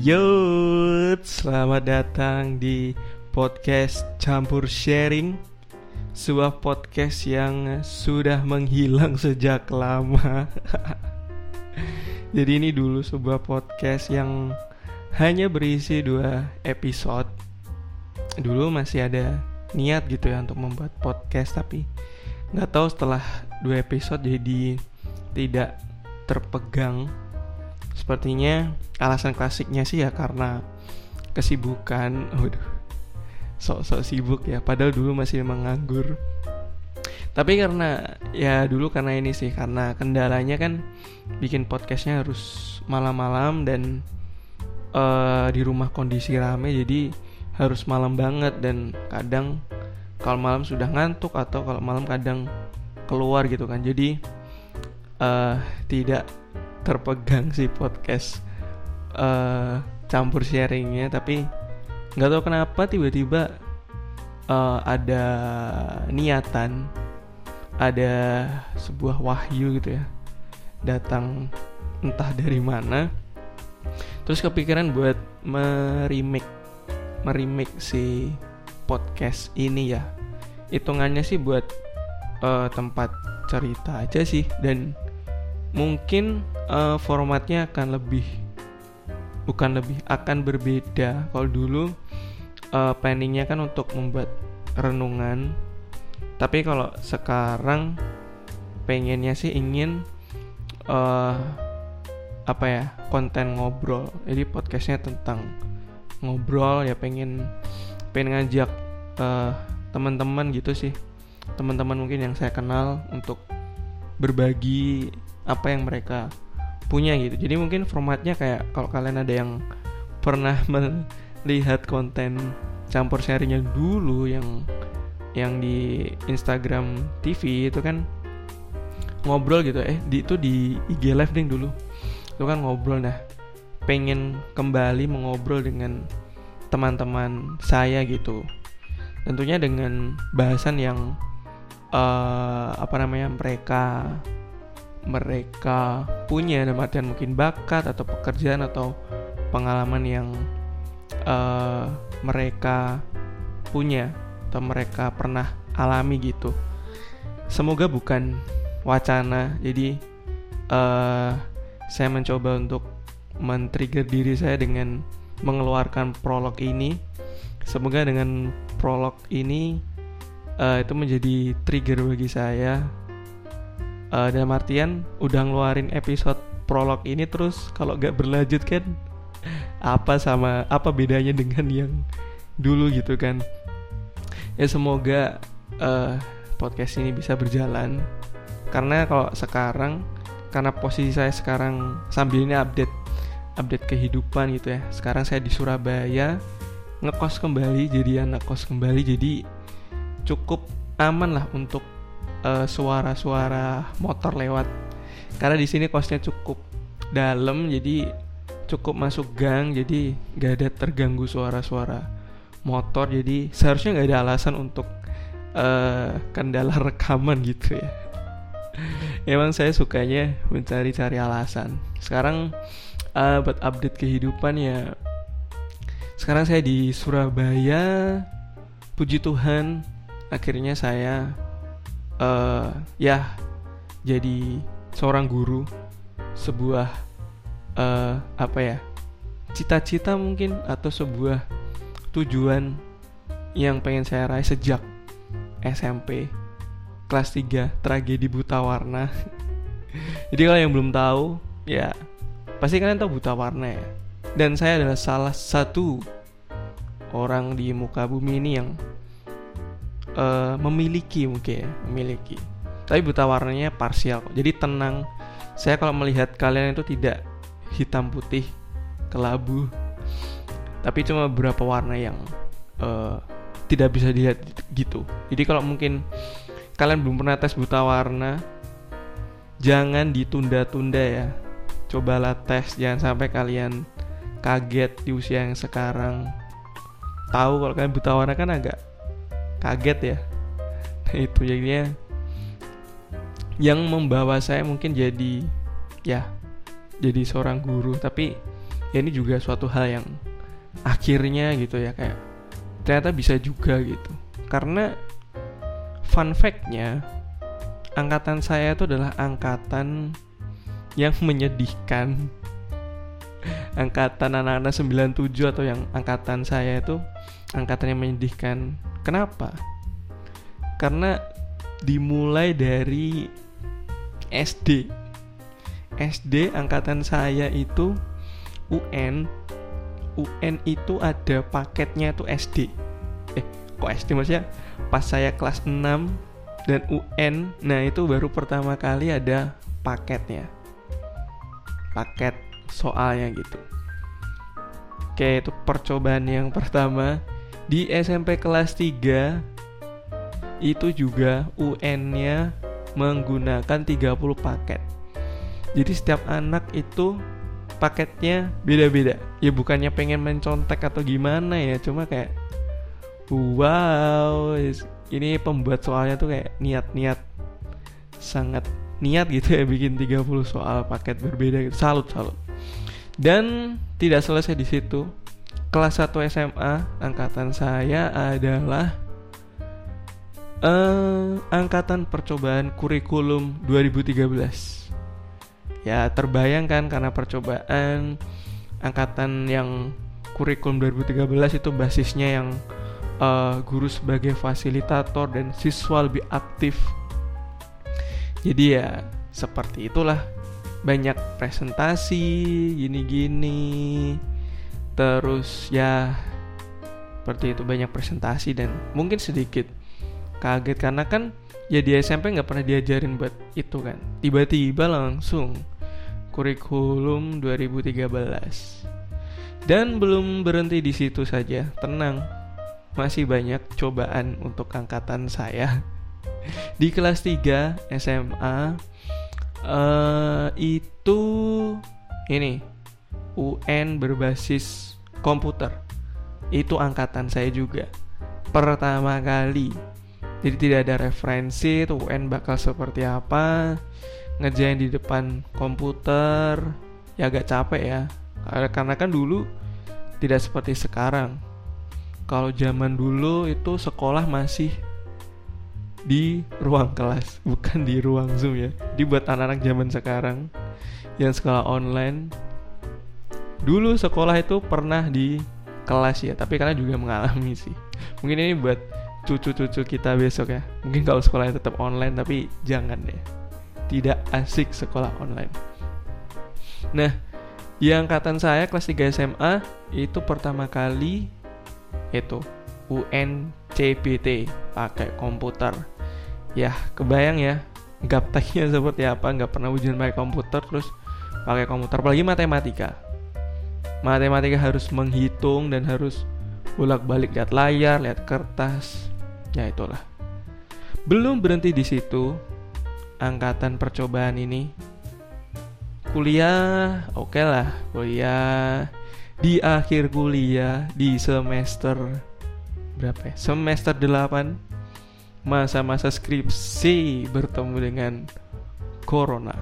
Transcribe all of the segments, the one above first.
Yo, selamat datang di podcast Campur Sharing Sebuah podcast yang sudah menghilang sejak lama. Jadi ini dulu sebuah podcast yang hanya berisi dua episode. Dulu masih ada niat gitu ya untuk membuat podcast Tapi nggak tahu setelah dua episode jadi tidak terpegang Sepertinya alasan klasiknya sih ya karena kesibukan. Waduh. Sok-sok sibuk ya, padahal dulu masih menganggur. Tapi karena ya dulu karena ini sih karena kendalanya kan bikin podcastnya harus malam-malam dan uh, di rumah kondisi rame jadi harus malam banget dan kadang kalau malam sudah ngantuk atau kalau malam kadang keluar gitu kan jadi uh, tidak terpegang si podcast uh, campur sharingnya tapi nggak tahu kenapa tiba-tiba uh, ada niatan ada sebuah wahyu gitu ya datang entah dari mana terus kepikiran buat merimik merimik si podcast ini ya. Hitungannya sih buat uh, tempat cerita aja sih dan mungkin uh, formatnya akan lebih bukan lebih akan berbeda. Kalau dulu uh, planningnya kan untuk membuat renungan. Tapi kalau sekarang pengennya sih ingin uh, apa ya konten ngobrol. Jadi podcastnya tentang ngobrol ya pengen pengen ngajak uh, teman-teman gitu sih. Teman-teman mungkin yang saya kenal untuk berbagi apa yang mereka punya gitu. Jadi mungkin formatnya kayak kalau kalian ada yang pernah melihat konten campur sharingnya dulu yang yang di Instagram TV itu kan ngobrol gitu. Eh di itu di IG live ding dulu. Itu kan ngobrol nah pengen kembali mengobrol dengan teman-teman saya gitu. Tentunya dengan bahasan yang uh, apa namanya mereka mereka punya dalam artian mungkin bakat atau pekerjaan atau pengalaman yang uh, mereka punya atau mereka pernah alami gitu. Semoga bukan wacana. Jadi uh, saya mencoba untuk men-trigger diri saya dengan mengeluarkan prolog ini. Semoga dengan prolog ini uh, itu menjadi trigger bagi saya uh, dalam artian udah ngeluarin episode prolog ini terus kalau gak berlanjut kan apa sama apa bedanya dengan yang dulu gitu kan? Ya semoga uh, podcast ini bisa berjalan. Karena kalau sekarang karena posisi saya sekarang sambil ini update update kehidupan gitu ya. Sekarang saya di Surabaya ngekos kembali jadi anak kos kembali jadi cukup aman lah untuk eh, suara-suara motor lewat. Karena di sini kosnya cukup dalam jadi cukup masuk gang jadi gak ada terganggu suara-suara motor. Jadi seharusnya nggak ada alasan untuk uh, kendala rekaman gitu ya. Emang saya sukanya mencari-cari alasan. Sekarang uh, buat update kehidupan ya sekarang saya di Surabaya. Puji Tuhan akhirnya saya uh, ya jadi seorang guru sebuah uh, apa ya cita-cita mungkin atau sebuah tujuan yang pengen saya raih sejak SMP kelas 3 tragedi buta warna jadi kalau yang belum tahu ya pasti kalian tahu buta warna ya. Dan saya adalah salah satu orang di muka bumi ini yang uh, memiliki mungkin ya memiliki. Tapi buta warnanya parsial. Kok jadi tenang. Saya kalau melihat kalian itu tidak hitam putih kelabu. Tapi cuma beberapa warna yang uh, tidak bisa dilihat gitu. Jadi kalau mungkin kalian belum pernah tes buta warna jangan ditunda-tunda ya. Cobalah tes jangan sampai kalian kaget di usia yang sekarang. Tahu kalau kalian buta warna kan agak kaget ya. Nah, itu jadinya yang membawa saya mungkin jadi ya jadi seorang guru. Tapi ya ini juga suatu hal yang akhirnya gitu ya kayak ternyata bisa juga gitu. Karena fun factnya angkatan saya itu adalah angkatan yang menyedihkan angkatan anak-anak 97 atau yang angkatan saya itu angkatan yang menyedihkan. Kenapa? Karena dimulai dari SD SD angkatan saya itu UN UN itu ada paketnya itu SD eh kok SD maksudnya? Pas saya kelas 6 dan UN nah itu baru pertama kali ada paketnya. Paket soalnya gitu. Oke itu percobaan yang pertama. Di SMP kelas 3 itu juga UN-nya menggunakan 30 paket. Jadi setiap anak itu paketnya beda-beda. Ya bukannya pengen mencontek atau gimana ya cuma kayak wow ini pembuat soalnya tuh kayak niat-niat sangat niat gitu ya bikin 30 soal paket berbeda gitu. salut salut dan tidak selesai di situ. Kelas 1 SMA angkatan saya adalah uh, angkatan percobaan kurikulum 2013 ya terbayangkan karena percobaan angkatan yang kurikulum 2013 itu basisnya yang uh, guru sebagai fasilitator dan siswa lebih aktif. Jadi ya seperti itulah banyak presentasi gini-gini. Terus ya seperti itu banyak presentasi dan mungkin sedikit kaget karena kan ya di SMP nggak pernah diajarin buat itu kan. Tiba-tiba langsung kurikulum 2013 dan belum berhenti di situ saja tenang. Masih banyak cobaan untuk angkatan saya. Di kelas 3 SMA uh, itu ini UN berbasis komputer. Itu angkatan saya juga. Pertama kali. Jadi tidak ada referensi tuh UN bakal seperti apa. Ngejain di depan komputer. Ya agak capek ya. Karena kan dulu tidak seperti sekarang. Kalau zaman dulu itu sekolah masih di ruang kelas bukan di ruang zoom ya. Dibuat anak-anak zaman sekarang yang sekolah online. Dulu sekolah itu pernah di kelas ya tapi karena juga mengalami sih. Mungkin ini buat cucu-cucu kita besok ya. Mungkin kalau sekolahnya tetap online tapi jangan deh. Tidak asik sekolah online. Nah yang angkatan saya kelas 3 SMA itu pertama kali itu UNCBT pakai komputer. Ya kebayang ya gapteknya seperti apa nggak pernah ujian pakai komputer terus pakai komputer. Apalagi matematika. Matematika harus menghitung dan harus bolak-balik lihat layar lihat kertas. Ya itulah. Belum berhenti di situ, angkatan percobaan ini. Kuliah oke okay lah kuliah. Di akhir kuliah di semester berapa ya? semester 8 masa-masa skripsi bertemu dengan corona.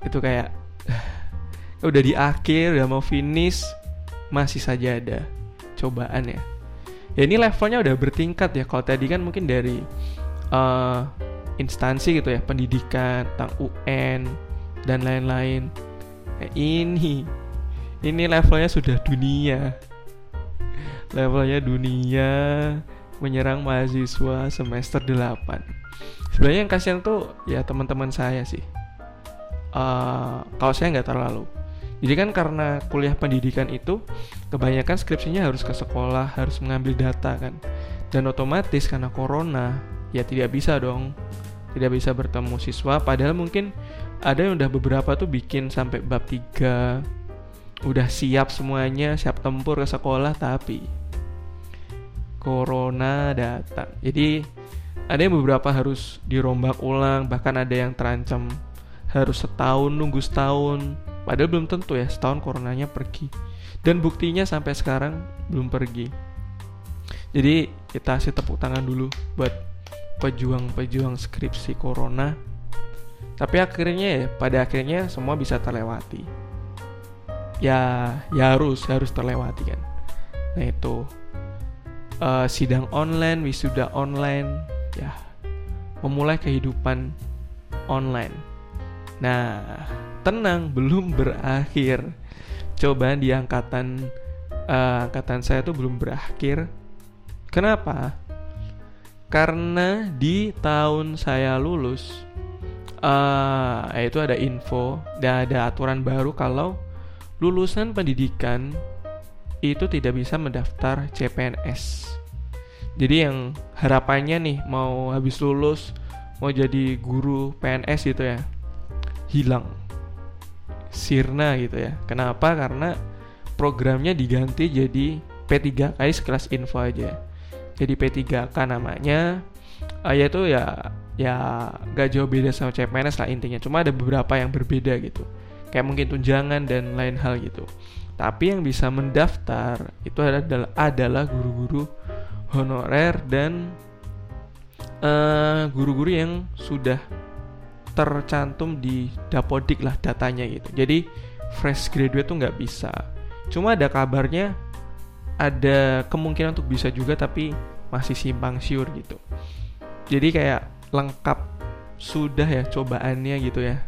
Itu kayak udah di akhir udah mau finish masih saja ada cobaan ya. Ya ini levelnya udah bertingkat ya. Kalau tadi kan mungkin dari uh, instansi gitu ya pendidikan tentang UN dan lain-lain. Nah, ini ini levelnya sudah dunia levelnya dunia menyerang mahasiswa semester 8 sebenarnya yang kasihan tuh ya teman-teman saya sih. Uh, kalau saya nggak terlalu. Jadi kan karena kuliah pendidikan itu kebanyakan skripsinya harus ke sekolah, harus mengambil data kan. Dan otomatis karena corona ya tidak bisa dong. Tidak bisa bertemu siswa. Padahal mungkin ada yang udah beberapa tuh bikin sampai bab 3 udah siap semuanya, siap tempur ke sekolah tapi corona datang. Jadi ada yang beberapa harus dirombak ulang, bahkan ada yang terancam harus setahun nunggu setahun Padahal belum tentu ya setahun coronanya pergi. Dan buktinya sampai sekarang belum pergi. Jadi kita kasih tepuk tangan dulu buat pejuang-pejuang skripsi corona. Tapi akhirnya ya pada akhirnya semua bisa terlewati. ya ya harus harus terlewati kan nah itu uh, sidang online wisuda online ya memulai kehidupan online. Nah tenang belum berakhir. Coba di angkatan uh, angkatan saya tuh belum berakhir. Kenapa? Karena di tahun saya lulus uh, itu ada info dan ada aturan baru kalau lulusan pendidikan itu tidak bisa mendaftar CPNS. Jadi yang harapannya nih mau habis lulus mau jadi guru PNS gitu ya hilang sirna gitu ya. Kenapa? Karena programnya diganti jadi P3K sekelas info aja. Jadi P3K namanya uh, yaitu ya ya gak jauh beda sama CPNS lah intinya. Cuma ada beberapa yang berbeda gitu kayak mungkin tunjangan dan lain hal gitu. Tapi yang bisa mendaftar itu adalah adalah guru-guru honorer dan eh, guru-guru uh, yang sudah tercantum di Dapodik lah datanya gitu. Jadi fresh graduate tuh nggak bisa. Cuma ada kabarnya ada kemungkinan untuk bisa juga tapi masih simpang siur gitu. Jadi kayak lengkap sudah ya cobaannya gitu ya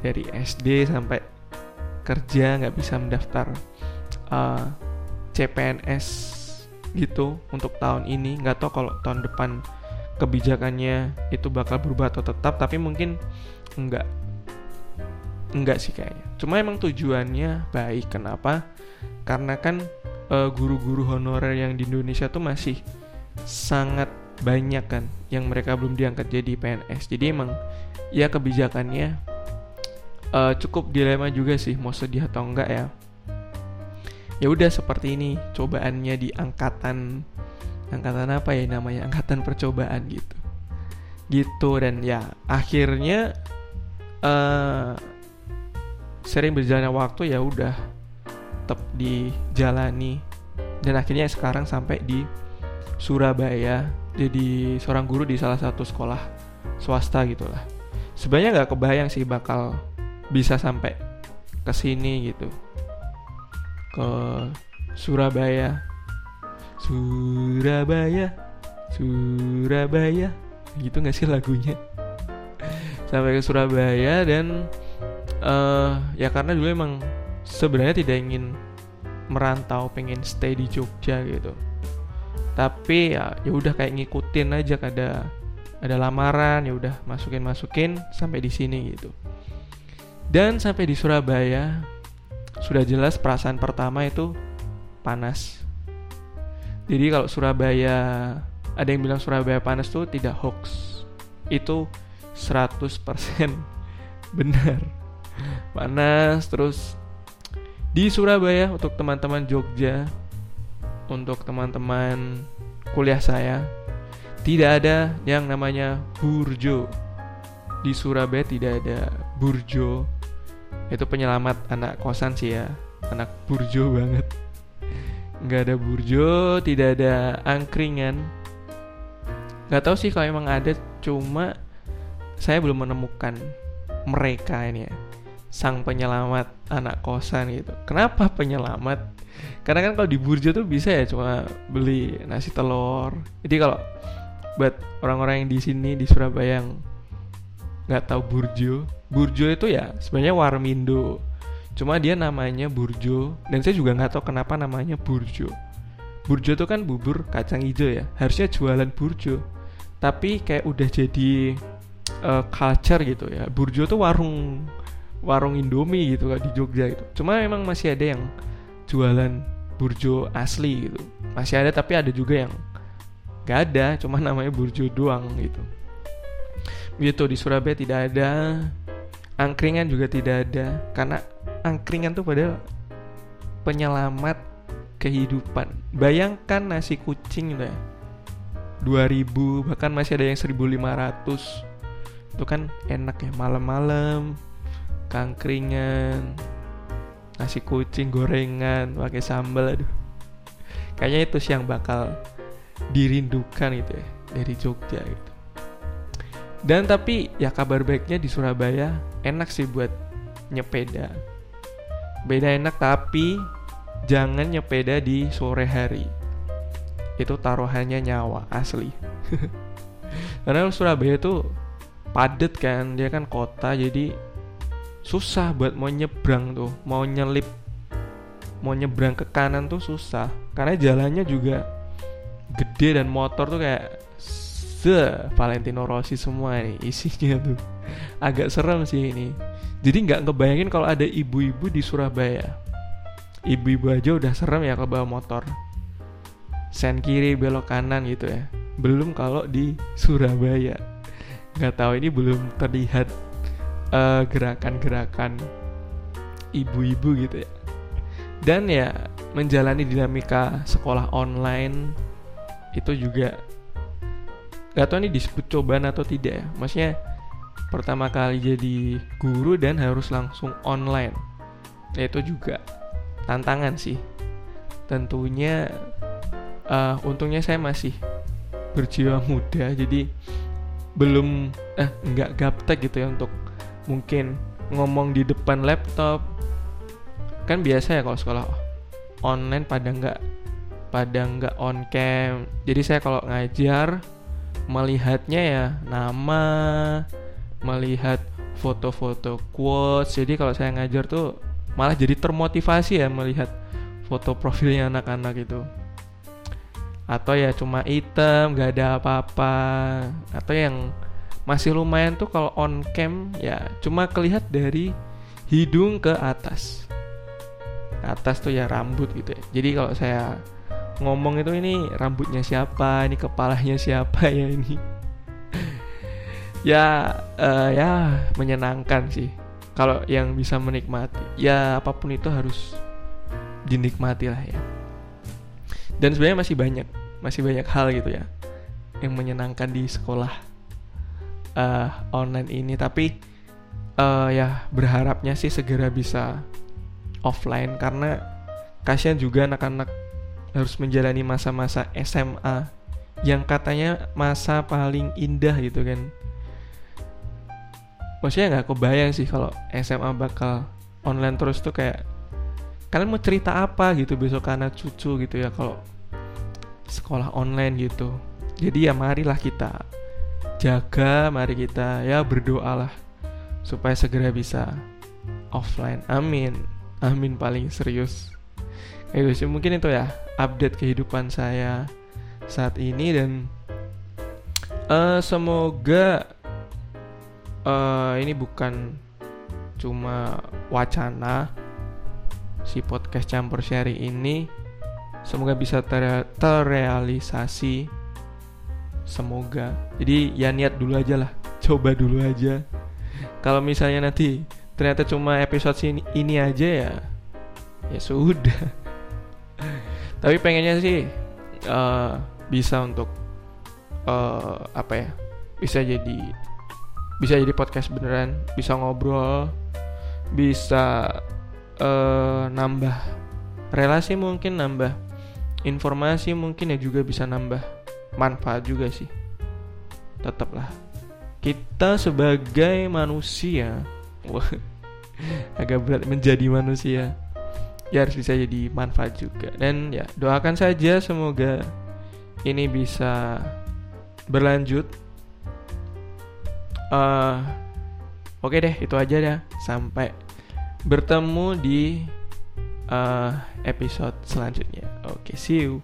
dari SD sampai kerja nggak bisa mendaftar uh, CPNS gitu untuk tahun ini. Nggak tahu kalau tahun depan kebijakannya itu bakal berubah atau tetap tapi mungkin enggak enggak sih kayaknya. Cuma emang tujuannya baik. Kenapa? Karena kan uh, guru-guru honorer yang di Indonesia tuh masih sangat banyak kan yang mereka belum diangkat jadi PNS jadi emang ya kebijakannya uh, cukup dilema juga sih mau sedih atau enggak ya. Ya udah seperti ini cobaannya di angkatan angkatan apa ya namanya? Angkatan percobaan gitu. Gitu dan ya akhirnya uh, sering berjalannya waktu ya udah tetap dijalani. Dan akhirnya sekarang sampai di Surabaya jadi seorang guru di salah satu sekolah swasta gitulah. Sebenarnya nggak kebayang sih bakal bisa sampai ke sini gitu. Ke Surabaya. Surabaya. Surabaya. Gitu gak sih lagunya? Sampai ke Surabaya dan uh, ya karena dulu emang sebenarnya tidak ingin merantau pengen stay di Jogja gitu. Tapi ya ya udah kayak ngikutin aja ada ada lamaran ya udah masukin masukin sampai di sini gitu dan sampai di Surabaya, sudah jelas perasaan pertama itu panas. Jadi kalau Surabaya, ada yang bilang Surabaya panas tuh tidak hoax. Itu 100% benar. Panas terus di Surabaya untuk teman-teman Jogja, untuk teman-teman kuliah saya, tidak ada yang namanya burjo. Di Surabaya tidak ada burjo itu penyelamat anak kosan sih ya. Anak burjo banget. Nggak ada burjo tidak ada angkringan. Nggak tahu sih kalau emang ada cuma saya belum menemukan mereka ini ya. Sang penyelamat anak kosan gitu. Kenapa penyelamat? Karena kan kalau di burjo tuh bisa ya cuma beli nasi telur. Jadi kalau buat orang-orang yang di sini di Surabaya yang nggak tahu burjo. Burjo itu ya sebenarnya warmindo. Cuma dia namanya burjo. Dan saya juga nggak tahu kenapa namanya burjo. Burjo itu kan bubur kacang hijau ya. Harusnya jualan burjo. Tapi kayak udah jadi uh, culture gitu ya. Burjo tuh warung warung indomie gitu kan di Jogja itu. Cuma memang masih ada yang jualan burjo asli gitu. Masih ada tapi ada juga yang gak ada. Cuma namanya burjo doang gitu gitu di Surabaya tidak ada. Angkringan juga tidak ada. Karena angkringan tuh padahal penyelamat kehidupan. Bayangkan nasi kucing gitu ya 2000 bahkan masih ada yang 1500 itu kan enak ya malam-malam kangkringan nasi kucing gorengan pakai sambal aduh. Kayaknya itu sih yang bakal dirindukan gitu ya dari Jogja gitu dan tapi ya kabar baiknya di Surabaya enak sih buat nyepeda. beda enak tapi jangan nyepeda di sore hari. Itu taruhannya nyawa asli. Karena Surabaya itu padet kan dia kan kota jadi susah buat mau nyebrang tuh mau nyelip mau nyebrang ke kanan tuh susah. Karena jalannya juga gede dan motor tuh kayak se Valentino Rossi semua nih isinya tuh. Agak serem sih ini. Jadi nggak ngebayangin kalau ada ibu-ibu di Surabaya. Ibu-ibu aja udah serem ya kalau bawa motor. Sen kiri belok kanan gitu ya. Belum kalau di Surabaya. Nggak tahu ini belum terlihat uh, gerakan-gerakan ibu-ibu gitu ya. Dan ya menjalani dinamika sekolah online itu juga gak tau ini disebut cobaan atau tidak ya. Maksudnya pertama kali jadi guru dan harus langsung online. Itu juga tantangan sih. Tentunya uh, untungnya saya masih berjiwa muda jadi belum eh nggak gaptek gitu ya untuk mungkin ngomong di depan laptop. Kan biasa ya kalau sekolah online pada nggak pada nggak on cam. Jadi saya kalau ngajar melihatnya ya nama melihat foto-foto quotes. Jadi kalau saya ngajar tuh malah jadi termotivasi ya melihat foto profilnya anak-anak itu. Atau ya cuma item gak ada apa-apa. Atau yang masih lumayan tuh kalau on cam ya cuma kelihat dari hidung ke atas. Atas tuh ya rambut gitu ya. Jadi kalau saya ngomong itu ini rambutnya siapa? Ini kepalanya siapa ya ini? Ya uh, ya menyenangkan sih. Kalau yang bisa menikmati ya apa pun itu harus dinikmati lah ya. Dan sebenarnya masih banyak masih banyak hal gitu ya yang menyenangkan di sekolah uh, online ini. Tapi uh, ya berharapnya sih segera bisa offline karena kasihan juga anak-anak harus menjalani masa-masa SMA yang katanya masa paling indah gitu kan. Maksudnya nggak kebayang sih kalau SMA bakal online terus tuh kayak kalian mau cerita apa gitu besok anak cucu gitu ya kalau sekolah online gitu? Jadi ya marilah kita jaga mari kita ya berdoalah supaya segera bisa offline. Amin. Amin paling serius itu sih mungkin itu ya update kehidupan saya saat ini dan uh, semoga uh, ini bukan cuma wacana si podcast campur ini semoga bisa ter terrealisasi. Semoga. Jadi ya niat dulu aja lah coba dulu aja. Kalau misalnya nanti ternyata cuma episode ini aja ya ya sudah tapi pengennya sih uh, bisa untuk uh, apa ya bisa jadi bisa jadi podcast beneran bisa ngobrol bisa uh, nambah relasi mungkin nambah informasi mungkin ya juga bisa nambah manfaat juga sih tetaplah kita sebagai manusia Wah, agak berat menjadi manusia. Ya harus bisa jadi manfaat juga. Dan ya doakan saja semoga ini bisa berlanjut. Uh, Oke deh, itu aja ya. Sampai bertemu di uh, episode selanjutnya. Oke, see you.